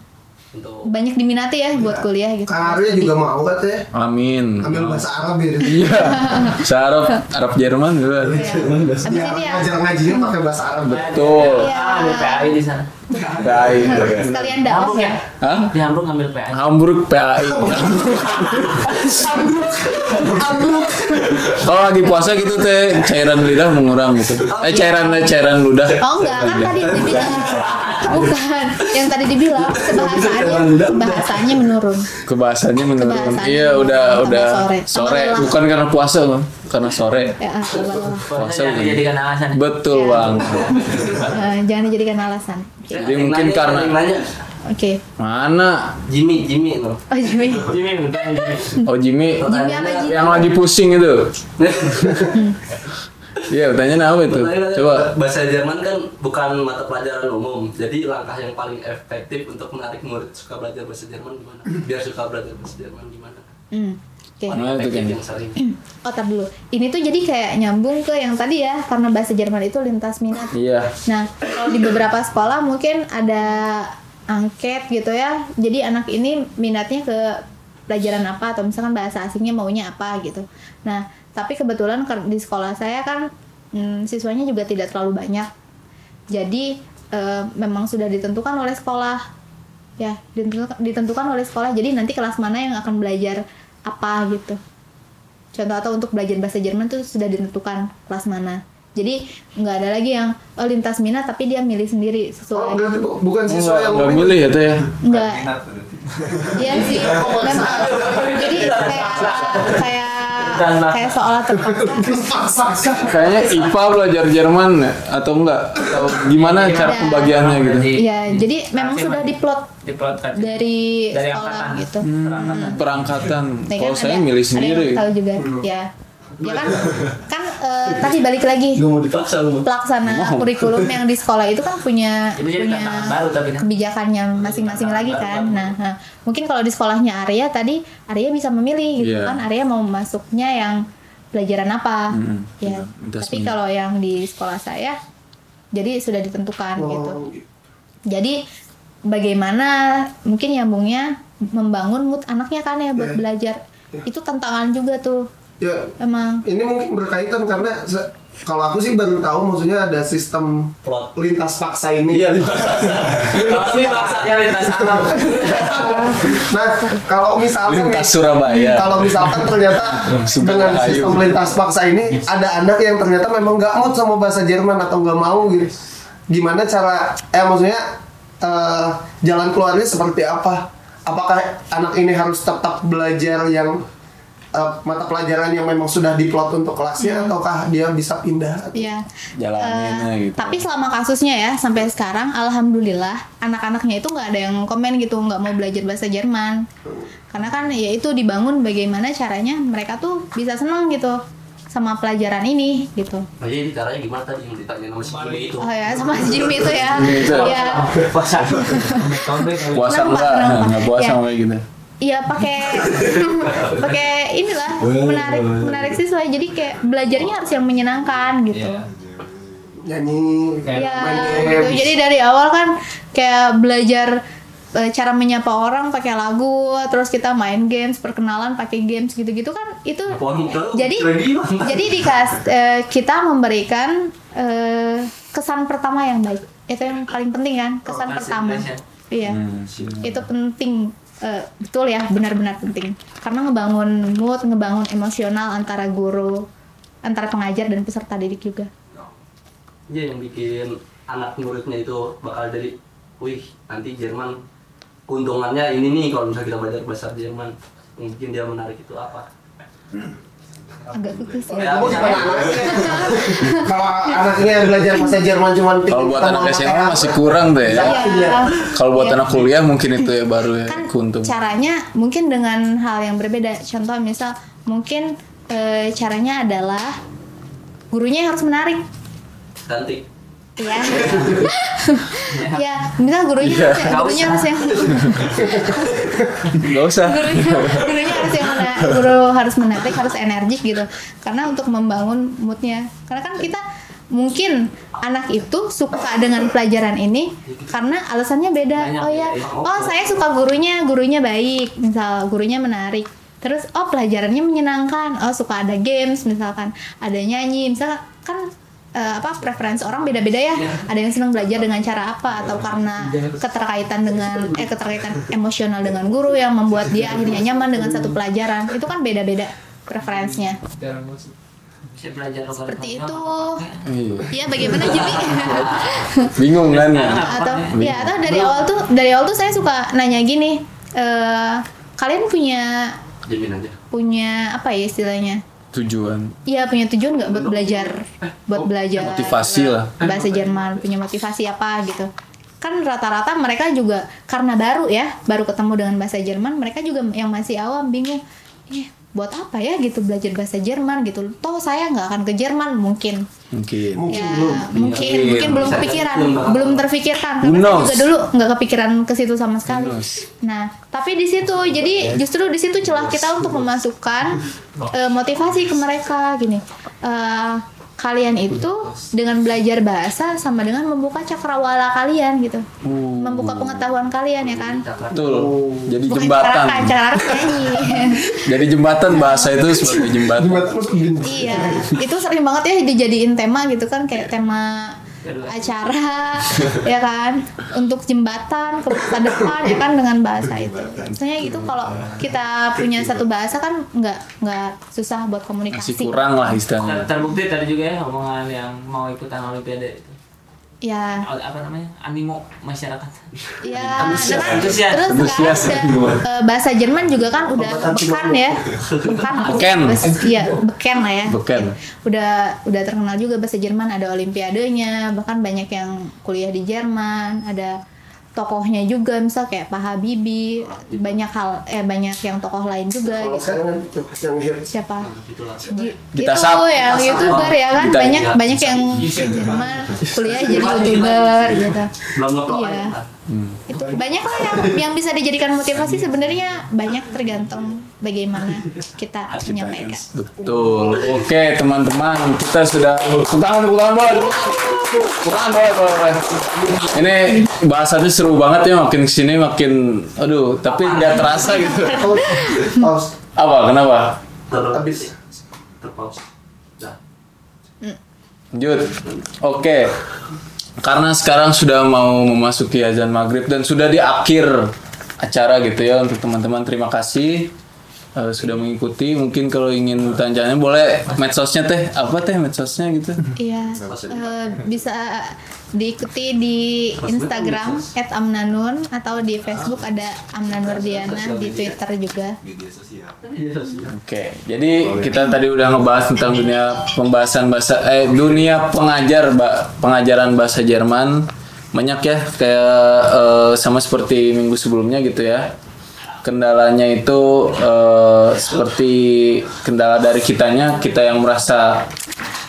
Untuk banyak diminati ya buat kuliah gitu Arya juga mau katanya Amin. ambil bahasa Arab ya. Iya. Saya Arab, Arab Jerman juga. Iya. Habis Ya, ini ya ngajar ngajinya pakai bahasa Arab. Betul. Iya. Ah, PAI di sana. Baik. sekalian dakwah Hamburg ya ya? Hah? Di Hamburg ngambil PAI. Hamburg PAI. Kalau lagi puasa gitu teh cairan lidah mengurang gitu. Eh cairan cairan ludah. Oh enggak kan tadi dibilang bukan yang tadi dibilang kebahasaannya bahasanya menurun. Kebahasannya menurun. Kebahasannya Iya menurun udah tambah udah sore. sore, bukan karena puasa loh, karena sore. Ya, ah. Puasa Jangan bukan. dijadikan alasan. Betul Iya. bang. Eh, jangan dijadikan alasan. Jadi mungkin karena- nanya Oke. Mana? Jimmy, Jimmy loh. Oh Jimmy. Jimmy, udah Jimmy. Oh Jimmy Jimmy apa Jimmy? yang lagi pusing itu. Iya, pertanyaan apa itu? Coba. bahasa Jerman kan bukan mata pelajaran umum jadi langkah yang paling efektif untuk menarik murid suka belajar bahasa Jerman gimana biar suka belajar bahasa Jerman gimana Hmm. Oke. Sering Oh, tar dulu. Ini tuh jadi kayak nyambung ke yang tadi ya, karena bahasa Jerman itu lintas minat. Iya. Nah, kalau di beberapa sekolah mungkin ada angket gitu ya. Jadi anak ini minatnya ke pelajaran apa atau misalkan bahasa asingnya maunya apa gitu. Nah, tapi kebetulan di sekolah saya kan hmm, siswanya juga tidak terlalu banyak. Jadi eh, memang sudah ditentukan oleh sekolah. Ya, ditentukan, ditentukan oleh sekolah. Jadi nanti kelas mana yang akan belajar apa gitu. Contoh atau untuk belajar bahasa Jerman tuh sudah ditentukan kelas mana. Jadi nggak ada lagi yang oh, lintas minat tapi dia milih sendiri Oh, sesuai. berarti bu- bukan siswa Enggak, yang enggak milih ya teh ya. Enggak. Iya sih. Memang. Jadi kayak kayak kayak seolah terpaksa. Kayaknya IPA belajar Jerman atau enggak? Atau gimana cara Ada. pembagiannya gitu? Iya, jadi memang sudah diplot Diplot kan. dari, Dari sekolah angkatan. gitu. Perangkatan. Nih Kalau kan saya milih sendiri. tahu juga. Ya. Ya kan? Kan eh, tadi balik lagi. mau dipaksa lu Pelaksana kurikulum yang di sekolah itu kan punya Itu jadi punya baru tapi kan. kebijakannya masing-masing lagi kan. Nah, nah, mungkin kalau di sekolahnya Arya tadi Arya bisa memilih gitu Iya. kan. Arya mau masuknya yang pelajaran apa. Mm-mm. Ya. Lintas Tapi minat. kalau yang di sekolah saya jadi sudah ditentukan gitu. Oh, Jadi bagaimana mungkin nyambungnya membangun mood anaknya kan ya buat Iya. belajar. Itu tantangan juga tuh. Ya, Emang ini mungkin berkaitan karena se- kalau aku sih baru tahu maksudnya ada sistem plot lintas paksa ini. iya Tapi bahasanya lintas alam. Nah, kalau misalkan Lintas Surabaya. kalau misalkan ternyata dengan sistem lintas paksa ini ada anak yang ternyata memang nggak mood sama bahasa Jerman atau nggak mau gitu. Gimana cara eh maksudnya eh, jalan keluarnya seperti apa? Apakah anak ini harus tetap belajar yang eh, mata pelajaran yang memang sudah diplot untuk kelasnya ataukah dia bisa pindah? ya Jalaninnya Eh, gitu. Tapi selama kasusnya ya sampai sekarang, alhamdulillah anak-anaknya itu nggak ada yang komen gitu nggak mau belajar bahasa Jerman. Karena kan ya itu dibangun bagaimana caranya mereka tuh bisa senang gitu sama pelajaran ini gitu. nah, jadi caranya gimana tadi yang ditanya nama si Jimmy itu Oh ya sama si Jimmy itu ya. Jimmy itu. ya. Puasa. Puasa enggak? Enggak puasa Ya. kayak gitu. Iya pakai pakai inilah menarik menarik siswa jadi kayak belajarnya harus yang menyenangkan gitu. Iya. Nyanyi, Kayak Ya, main gitu. Jadi dari awal kan kayak belajar eh, cara menyapa orang pakai lagu, terus kita main games, perkenalan pakai games gitu-gitu kan itu. Jadi jadi dikas eh, kita memberikan eh, kesan pertama yang baik. Itu yang paling penting kan, kesan Oh, pertama. first Iya. Hmm. Itu penting eh, betul ya, benar-benar penting. Karena ngebangun mood, ngebangun emosional antara guru, antara pengajar dan peserta didik juga. Iya yang bikin anak muridnya itu bakal jadi wih nanti Jerman keuntungannya ini nih kalau misalnya kita belajar bahasa Jerman yang bikin dia menarik itu apa agak kukis Ya, ya. Kalau anaknya belajar bahasa Jerman cuma Kalau buat anak SMA masih kurang deh. Iya. Kalau buat Iya. anak kuliah mungkin itu ya baru ya kan kuntum. caranya mungkin dengan hal yang berbeda contoh misal mungkin eh, caranya adalah gurunya yang harus menarik cantik ya ya misal gurunya Iya. harus, gurunya harus yang Gak usah. gurunya gurunya harus yang guru harus menarik harus energik gitu. Karena untuk membangun moodnya. Karena kan kita mungkin anak itu suka dengan pelajaran ini karena alasannya beda. Oh ya ya. oh saya suka gurunya gurunya baik. Misal gurunya menarik. Terus oh pelajarannya menyenangkan. Oh suka ada games misalkan ada nyanyi. Misalkan kan eh, apa preferensi orang beda-beda ya. Ada yang senang belajar dengan cara apa atau karena keterkaitan dengan eh keterkaitan emosional dengan guru yang membuat dia akhirnya nyaman dengan satu pelajaran. Itu kan beda-beda preferensinya Bisa belajar seperti itu. Iya. ya bagaimana Jimmy? Bingung kan ya? atau ya atau dari awal tuh dari awal tuh saya suka nanya gini eh kalian punya jamin aja punya apa ya istilahnya Tujuan. Iya punya tujuan nggak buat belajar buat belajar Motivasi lah. bahasa Jerman punya motivasi apa gitu kan rata-rata mereka juga karena baru ya baru ketemu dengan bahasa Jerman mereka juga yang masih awam bingung eh buat apa ya? gitu belajar bahasa Jerman gitu. Toh saya nggak akan ke Jerman. Mungkin. Mungkin. ya mungkin Mungkin. mungkin belum kepikiran. belum terfikirkan Who karena saya juga dulu nggak kepikiran ke situ sama sekali. Nah tapi di situ jadi justru di situ celah kita untuk memasukkan eh, motivasi ke mereka gini. Eh, kalian itu dengan belajar bahasa sama dengan membuka cakrawala kalian gitu. Membuka pengetahuan kalian ya kan? Betul. Jadi bukan jembatan. carakan nyanyi Jadi jembatan bahasa itu sebagai jembatan. Iya, itu sering banget ya dijadiin tema gitu kan kayak tema acara ya kan untuk jembatan ke masa depan ya kan dengan bahasa itu. Misalnya gitu kalau kita punya satu bahasa kan nggak nggak susah buat Masih komunikasi. kurang lah istilahnya. Ter- terbukti tadi juga ya omongan yang mau ikutan olimpiade itu Ya, apa namanya animo masyarakat ya. Antusias. dengan- Antusias. Terus Antusias. sekarang udah eh, bahasa Jerman juga kan udah bekan ya, bekan. Beken. Iya, beken lah ya. Beken. udah udah terkenal juga bahasa Jerman ada olimpiadenya bahkan banyak yang kuliah di Jerman ada tokohnya juga misal kayak Pak Habibie banyak hal eh banyak yang tokoh lain juga Kalau gitu. sekarang kan yang hit. Siapa? Itulah Gi- Gita itu Sap. yang youtuber ya kan? Gita- banyak Gita- banyak yang Jerman kuliah jadi youtuber gitu. Belum Iya. Aja. itu banyak lah yang yang bisa dijadikan motivasi sebenarnya banyak tergantung bagaimana kita menyampaikan Betul. Oke teman-teman, kita sudah tepuk tangan, tepuk tangan boleh, tepuk tangan boleh, boleh, boleh. Ini bahasannya seru banget ya, makin ke sini makin, aduh, tapi nggak terasa gitu. Apa? Kenapa? Habis. terpause Dah. Lanjut. Oke. Karena sekarang sudah mau memasuki azan maghrib dan sudah di akhir acara gitu ya untuk teman-teman. Terima kasih eh, sudah mengikuti. Mungkin kalau ingin tanya boleh medsosnya teh apa teh medsosnya gitu. Iya, eh, bisa diikuti di Instagram @amnanun atau di Facebook ada Amnan Wardiana, di Twitter juga. Oke, jadi kita tadi udah ngebahas tentang dunia pembahasan bahasa eh dunia pengajar pengajaran bahasa Jerman banyak ya kayak eh, sama seperti minggu sebelumnya gitu ya. Kendalanya itu eh, seperti kendala dari kitanya kita yang merasa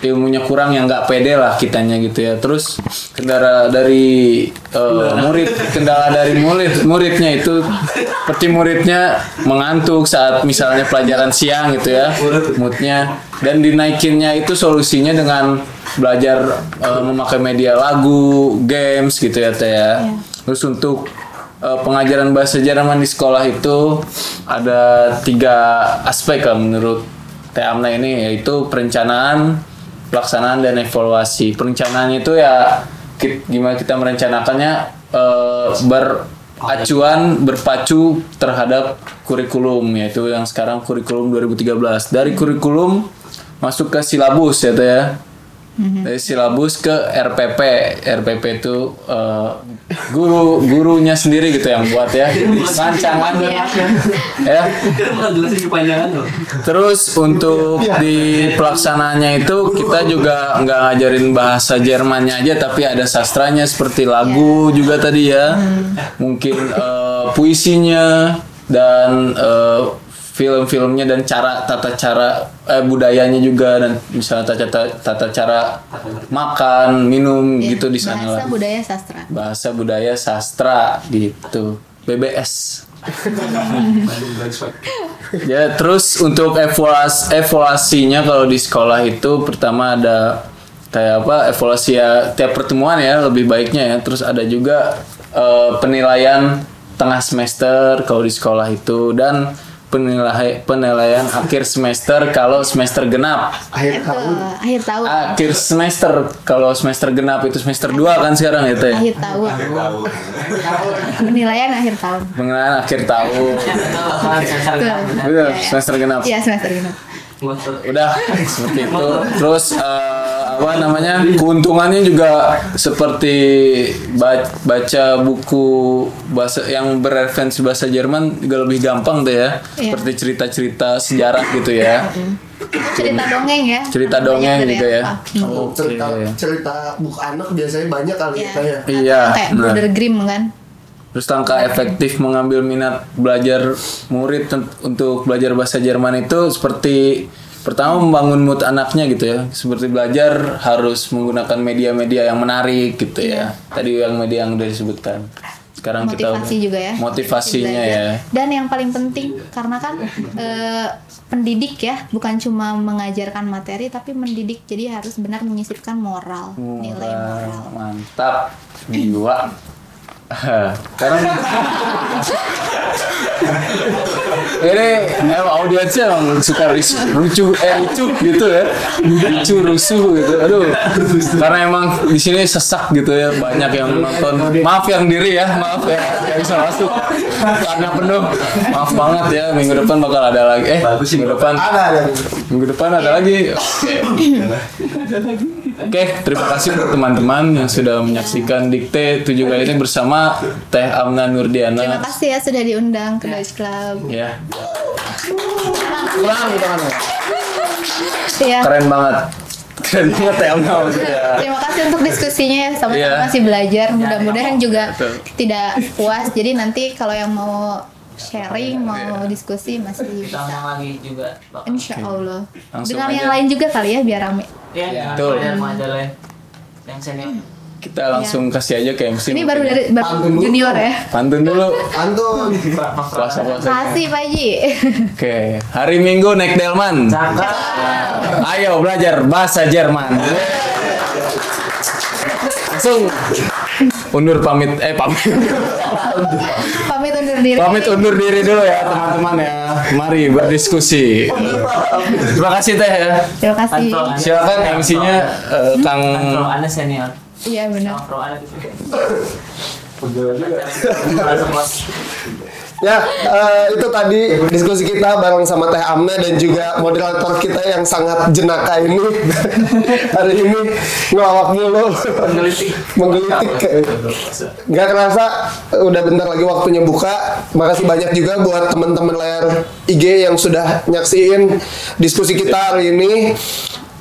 ilmunya kurang yang nggak pede lah kitanya gitu ya. Terus kendala dari eh, murid kendala dari murid muridnya itu seperti muridnya mengantuk saat misalnya pelajaran siang gitu ya moodnya. Dan dinaikinnya itu solusinya dengan belajar eh, memakai media lagu games gitu ya teh ya. Terus untuk eh, pengajaran bahasa Jerman di sekolah itu ada tiga aspek lah menurut Teh Amna ini yaitu perencanaan pelaksanaan dan evaluasi. Perencanaan itu ya ki- gimana kita merencanakannya eh, beracuan berpacu terhadap kurikulum yaitu yang sekarang kurikulum 2013 dari kurikulum masuk ke silabus ya teh ya dari silabus ke RPP RPP itu eh, guru gurunya sendiri gitu yang buat ya. Rancangan ya. Terus untuk di pelaksananya itu kita juga nggak ngajarin bahasa Jermannya aja tapi ada sastranya seperti lagu juga tadi ya. Mungkin eh, puisinya dan eh, film-filmnya dan cara tata cara eh, budayanya juga dan misalnya tata tata, tata cara makan, minum Iya, gitu di sana bahasa lah. budaya sastra Bahasa budaya sastra gitu. BBS. Ya terus untuk evaluasi evaluasinya kalau di sekolah itu pertama ada kayak apa evaluasi ya tiap pertemuan ya lebih baiknya ya terus ada juga eh, penilaian tengah semester kalau di sekolah itu dan penilaian penilaian akhir semester kalau semester genap. Akhir itu akhir tahun. Akhir semester kalau semester genap itu semester 2 kan sekarang ya teh? Akhir tahun. Penilaian akhir tahun. Penilaian akhir tahun. Sensor Betul. kan, benar. Betul, semester genap. Iya semester genap. Udah seperti itu. Terus eh, apa namanya keuntungannya juga seperti ba- baca buku bahasa yang bereferensi bahasa Jerman juga lebih gampang deh ya Iya. seperti cerita-cerita sejarah gitu ya cerita dongeng ya cerita dongeng dari juga ya? Kalau cerita cerita buku anak biasanya banyak kali Iya. ya kayak. iya kayak nah. Brother Grimm kan terus langkah efektif mengambil minat belajar murid untuk belajar bahasa Jerman itu seperti pertama membangun mood anaknya gitu ya. Seperti belajar harus menggunakan media-media yang menarik gitu ya. Tadi yang media yang udah disebutkan. Sekarang kita motivasi udah- juga ya. Motivasinya ya. Dan yang paling penting karena kan eh, pendidik ya bukan cuma mengajarkan materi tapi mendidik. Jadi harus benar menyisipkan moral. nilai moral. Mantap. Jiwa. Sekarang ini emang audiensnya emang suka ris- lucu eh lucu gitu ya lucu rusuh gitu aduh karena emang di sini sesak gitu ya banyak yang nonton maaf yang diri ya maaf ya yang bisa masuk karena penuh maaf banget ya minggu depan bakal ada lagi eh minggu depan Ada ada. Minggu depan ada lagi. Oke. Oke, terima kasih untuk teman-teman yang sudah menyaksikan Dikte 7 kali ini bersama Teh Amna terima Nurdiana. kasih ya sudah diundang ke Deutsche Club Ya. Ulang tangannya. ya Keren banget. Keren banget maksudnya. Terima kasih untuk diskusinya ya, sama-sama Iya. masih belajar. Mudah-mudahan juga Betul. tidak puas. Jadi nanti kalau yang mau sharing, mau Iya. diskusi masih Kita bisa. undang lagi juga. bakal. Insya Allah. Langsung Dengan aja. yang lain juga kali ya biar rame. Iya, dengan Betul. pengajar-pengajar lain. Yang senior. Kita langsung kasih aja ke MC. Ini baru dari baru Pantun dulu. junior ya. Pantun dulu. Antun. Puasa-puasa. Kasih Pak Haji. Oke, hari Minggu naik delman. Cakep. Ayo belajar bahasa Jerman. Langsung undur pamit eh pamit. Pamit undur diri. Pamit undur diri dulu ya teman-teman ya. Mari berdiskusi. Terima kasih Teh ya. Terima kasih. Silakan MC-nya eh, Kang Anda senior. Iya benar. Ya, eh, itu tadi diskusi kita bareng sama Teh Amna dan juga moderator kita yang sangat jenaka ini hari ini ngelawak mulu, menggelitik, menggelitik. Gak kerasa udah bentar lagi waktunya buka. Makasih banyak juga buat teman-teman layar IG yang sudah nyaksiin diskusi kita hari ini.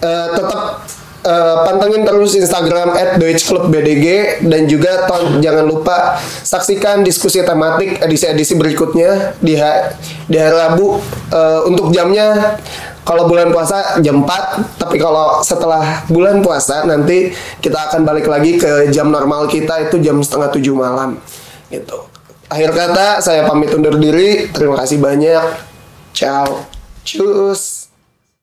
Eh, tetap eh, pantengin terus Instagram @deutschclubbdg dan juga ton, jangan lupa saksikan diskusi tematik edisi-edisi berikutnya di ha- di hari Rabu. Eh, untuk jamnya kalau bulan puasa jam 4 tapi kalau setelah bulan puasa nanti kita akan balik lagi ke jam normal kita itu jam setengah tujuh malam. Gitu. Akhir kata saya pamit undur diri. Terima kasih banyak. Ciao. Cus